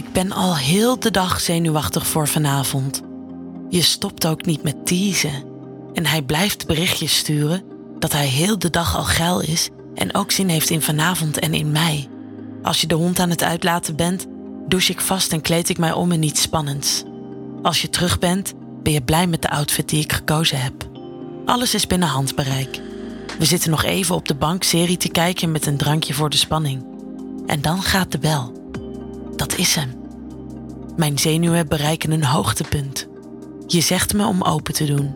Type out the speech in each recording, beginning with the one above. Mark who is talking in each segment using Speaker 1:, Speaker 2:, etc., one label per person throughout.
Speaker 1: Ik ben al heel de dag zenuwachtig voor vanavond. Je stopt ook niet met teasen. En hij blijft berichtjes sturen dat hij heel de dag al geil is en ook zin heeft in vanavond en in mij. Als je de hond aan het uitlaten bent, douche ik vast en kleed ik mij om in iets spannends. Als je terug bent, ben je blij met de outfit die ik gekozen heb. Alles is binnen handbereik. We zitten nog even op de bank serie te kijken met een drankje voor de spanning. En dan gaat de bel. Dat is hem. Mijn zenuwen bereiken een hoogtepunt. Je zegt me om open te doen.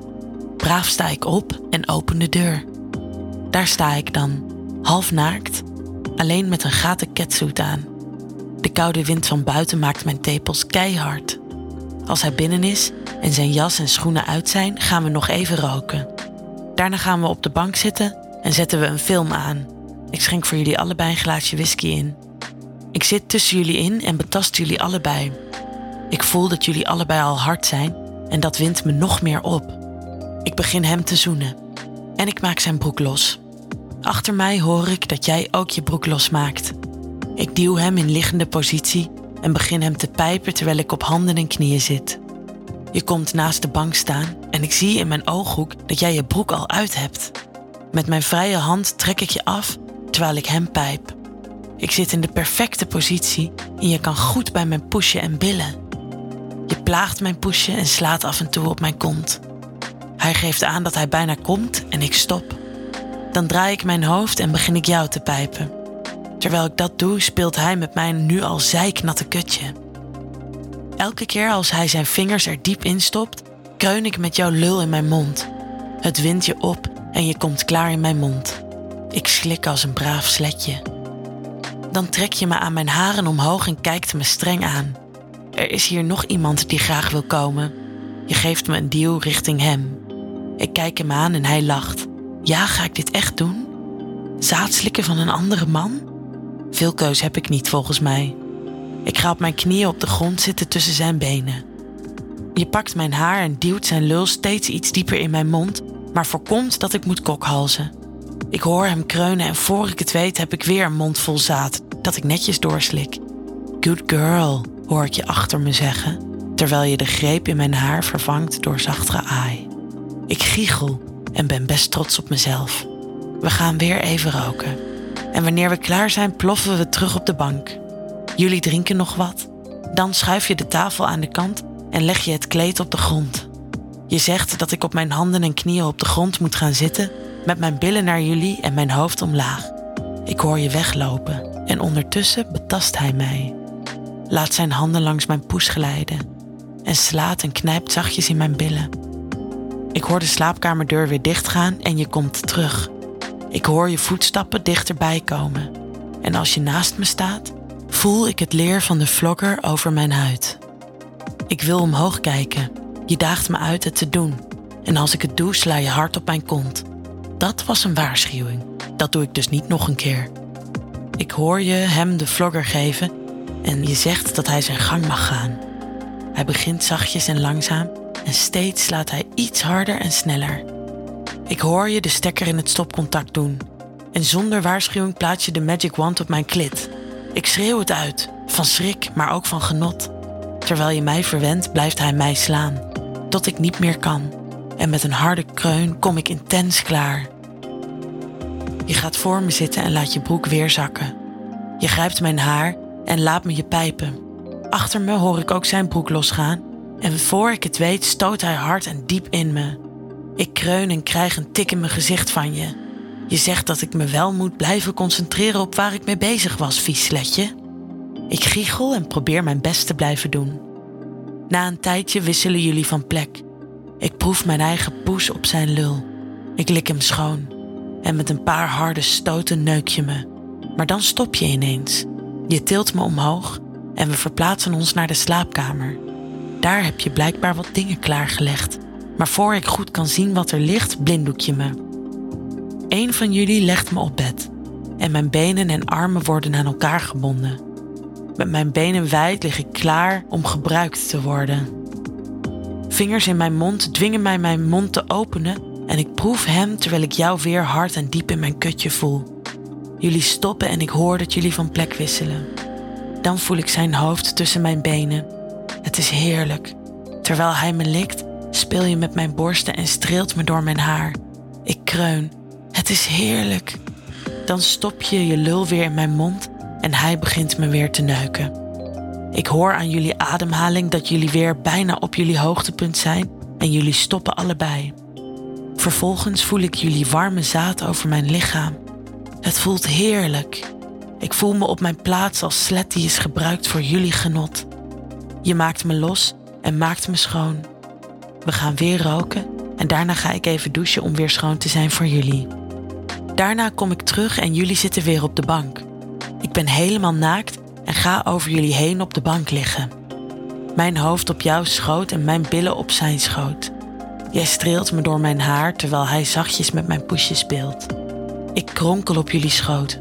Speaker 1: Braaf sta ik op en open de deur. Daar sta ik dan, half naakt, alleen met een gaten catsuit aan. De koude wind van buiten maakt mijn tepels keihard. Als hij binnen is en zijn jas en schoenen uit zijn, gaan we nog even roken. Daarna gaan we op de bank zitten en zetten we een film aan. Ik schenk voor jullie allebei een glaasje whisky in. Ik zit tussen jullie in en betast jullie allebei. Ik voel dat jullie allebei al hard zijn en dat wint me nog meer op. Ik begin hem te zoenen en ik maak zijn broek los. Achter mij hoor ik dat jij ook je broek losmaakt. Ik duw hem in liggende positie en begin hem te pijpen terwijl ik op handen en knieën zit. Je komt naast de bank staan en ik zie in mijn ooghoek dat jij je broek al uit hebt. Met mijn vrije hand trek ik je af terwijl ik hem pijp. Ik zit in de perfecte positie en je kan goed bij mijn pushen en billen. Je plaagt mijn pushen en slaat af en toe op mijn kont. Hij geeft aan dat hij bijna komt en ik stop. Dan draai ik mijn hoofd en begin ik jou te pijpen. Terwijl ik dat doe, speelt hij met mijn nu al zijknatte kutje. Elke keer als hij zijn vingers er diep in stopt, kreun ik met jouw lul in mijn mond. Het wint je op en je komt klaar in mijn mond. Ik slik als een braaf sletje. Dan trek je me aan mijn haren omhoog en kijkt me streng aan. Er is hier nog iemand die graag wil komen. Je geeft me een duw richting hem. Ik kijk hem aan en hij lacht. Ja, ga ik dit echt doen? Zaadslikken van een andere man? Veel keus heb ik niet volgens mij. Ik ga op mijn knieën op de grond zitten tussen zijn benen. Je pakt mijn haar en duwt zijn lul steeds iets dieper in mijn mond, maar voorkomt dat ik moet kokhalzen. Ik hoor hem kreunen en voor ik het weet heb ik weer een mond vol zaad dat ik netjes doorslik. Good girl, hoor ik je achter me zeggen, terwijl je de greep in mijn haar vervangt door zachtere aai. Ik giechel en ben best trots op mezelf. We gaan weer even roken. En wanneer we klaar zijn, ploffen we terug op de bank. Jullie drinken nog wat. Dan schuif je de tafel aan de kant en leg je het kleed op de grond. Je zegt dat ik op mijn handen en knieën op de grond moet gaan zitten, met mijn billen naar jullie en mijn hoofd omlaag. Ik hoor je weglopen en ondertussen betast hij mij. Laat zijn handen langs mijn poes glijden en slaat en knijpt zachtjes in mijn billen. Ik hoor de slaapkamerdeur weer dichtgaan en je komt terug. Ik hoor je voetstappen dichterbij komen. En als je naast me staat, voel ik het leer van de vlogger over mijn huid. Ik wil omhoog kijken. Je daagt me uit het te doen. En als ik het doe, sla je hard op mijn kont. Dat was een waarschuwing. Dat doe ik dus niet nog een keer. Ik hoor je hem de vlogger geven en je zegt dat hij zijn gang mag gaan. Hij begint zachtjes en langzaam en steeds slaat hij iets harder en sneller. Ik hoor je de stekker in het stopcontact doen. En zonder waarschuwing plaats je de magic wand op mijn klit. Ik schreeuw het uit, van schrik, maar ook van genot. Terwijl je mij verwendt, blijft hij mij slaan, tot ik niet meer kan. En met een harde kreun kom ik intens klaar. Je gaat voor me zitten en laat je broek weer zakken. Je grijpt mijn haar en laat me je pijpen. Achter me hoor ik ook zijn broek losgaan en voor ik het weet stoot hij hard en diep in me. Ik kreun en krijg een tik in mijn gezicht van je. Je zegt dat ik me wel moet blijven concentreren op waar ik mee bezig was, vies sletje. Ik giechel en probeer mijn best te blijven doen. Na een tijdje wisselen jullie van plek. Ik proef mijn eigen poes op zijn lul. Ik lik hem schoon. En met een paar harde stoten neuk je me. Maar dan stop je ineens. Je tilt me omhoog en we verplaatsen ons naar de slaapkamer. Daar heb je blijkbaar wat dingen klaargelegd. Maar voor ik goed kan zien wat er ligt, blinddoek je me. Een van jullie legt me op bed. En mijn benen en armen worden aan elkaar gebonden. Met mijn benen wijd lig ik klaar om gebruikt te worden. Vingers in mijn mond dwingen mij mijn mond te openen en ik proef hem terwijl ik jou weer hard en diep in mijn kutje voel. Jullie stoppen en ik hoor dat jullie van plek wisselen. Dan voel ik zijn hoofd tussen mijn benen. Het is heerlijk. Terwijl hij me likt, speel je met mijn borsten en streelt me door mijn haar. Ik kreun. Het is heerlijk. Dan stop je je lul weer in mijn mond en hij begint me weer te neuken. Ik hoor aan jullie ademhaling dat jullie weer bijna op jullie hoogtepunt zijn en jullie stoppen allebei. Vervolgens voel ik jullie warme zaad over mijn lichaam. Het voelt heerlijk. Ik voel me op mijn plaats als slet die is gebruikt voor jullie genot. Je maakt me los en maakt me schoon. We gaan weer roken en daarna ga ik even douchen om weer schoon te zijn voor jullie. Daarna kom ik terug en jullie zitten weer op de bank. Ik ben helemaal naakt en ga over jullie heen op de bank liggen. Mijn hoofd op jouw schoot en mijn billen op zijn schoot. Jij streelt me door mijn haar terwijl hij zachtjes met mijn poesje speelt. Ik kronkel op jullie schoot.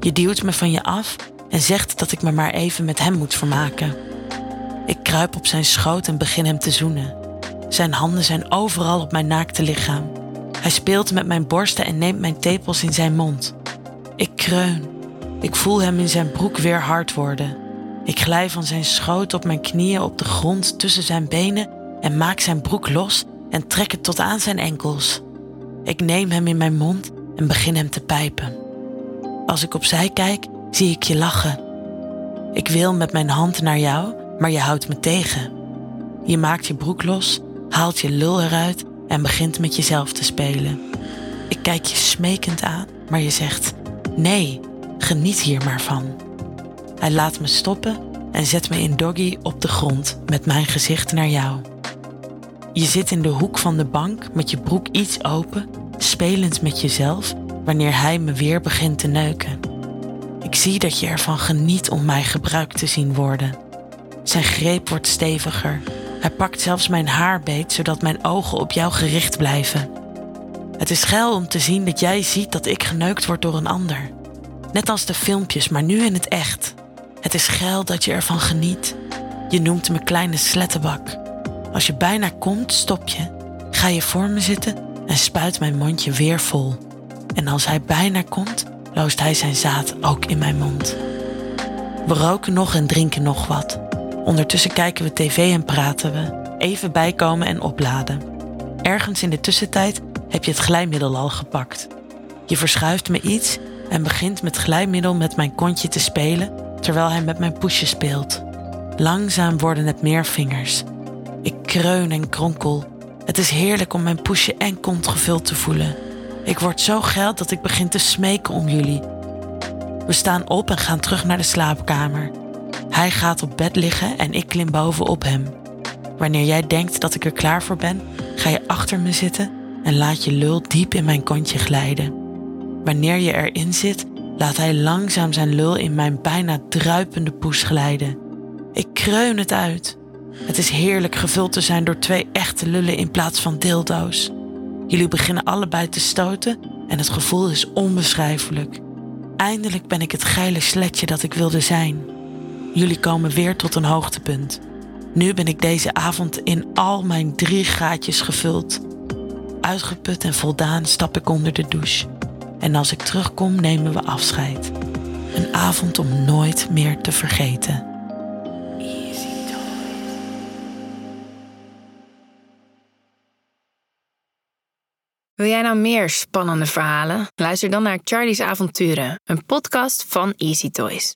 Speaker 1: Je duwt me van je af en zegt dat ik me maar even met hem moet vermaken. Ik kruip op zijn schoot en begin hem te zoenen. Zijn handen zijn overal op mijn naakte lichaam. Hij speelt met mijn borsten en neemt mijn tepels in zijn mond. Ik kreun. Ik voel hem in zijn broek weer hard worden. Ik glij van zijn schoot op mijn knieën op de grond tussen zijn benen en maak zijn broek los en trek het tot aan zijn enkels. Ik neem hem in mijn mond en begin hem te pijpen. Als ik opzij kijk, zie ik je lachen. Ik wil met mijn hand naar jou, maar je houdt me tegen. Je maakt je broek los, haalt je lul eruit en begint met jezelf te spelen. Ik kijk je smekend aan, maar je zegt: Nee, geniet hier maar van. Hij laat me stoppen en zet me in doggy op de grond met mijn gezicht naar jou. Je zit in de hoek van de bank met je broek iets open, spelend met jezelf wanneer hij me weer begint te neuken. Ik zie dat je ervan geniet om mij gebruikt te zien worden. Zijn greep wordt steviger. Hij pakt zelfs mijn haar beet zodat mijn ogen op jou gericht blijven. Het is geil om te zien dat jij ziet dat ik geneukt word door een ander. Net als de filmpjes, maar nu in het echt. Het is geil dat je ervan geniet. Je noemt me kleine slettenbak. Als je bijna komt, stop je. Ga je voor me zitten en spuit mijn mondje weer vol. En als hij bijna komt, loost hij zijn zaad ook in mijn mond. We roken nog en drinken nog wat. Ondertussen kijken we tv en praten we. Even bijkomen en opladen. Ergens in de tussentijd heb je het glijmiddel al gepakt. Je verschuift me iets en begint met glijmiddel met mijn kontje te spelen terwijl hij met mijn poesje speelt. Langzaam worden het meer vingers. Ik kreun en kronkel. Het is heerlijk om mijn poesje en kont gevuld te voelen. Ik word zo geld dat ik begin te smeken om jullie. We staan op en gaan terug naar de slaapkamer. Hij gaat op bed liggen en ik klim bovenop hem. Wanneer jij denkt dat ik er klaar voor ben, ga je achter me zitten en laat je lul diep in mijn kontje glijden. Wanneer je erin zit, laat hij langzaam zijn lul in mijn bijna druipende poes glijden. Ik kreun het uit. Het is heerlijk gevuld te zijn door twee echte lullen in plaats van dildo's. Jullie beginnen allebei te stoten en het gevoel is onbeschrijfelijk. Eindelijk ben ik het geile sletje dat ik wilde zijn. Jullie komen weer tot een hoogtepunt. Nu ben ik deze avond in al mijn drie gaatjes gevuld. Uitgeput en voldaan stap ik onder de douche. En als ik terugkom nemen we afscheid. Een avond om nooit meer te vergeten.
Speaker 2: Wil jij nou meer spannende verhalen? Luister dan naar Charlie's Avonturen, een podcast van Easy Toys.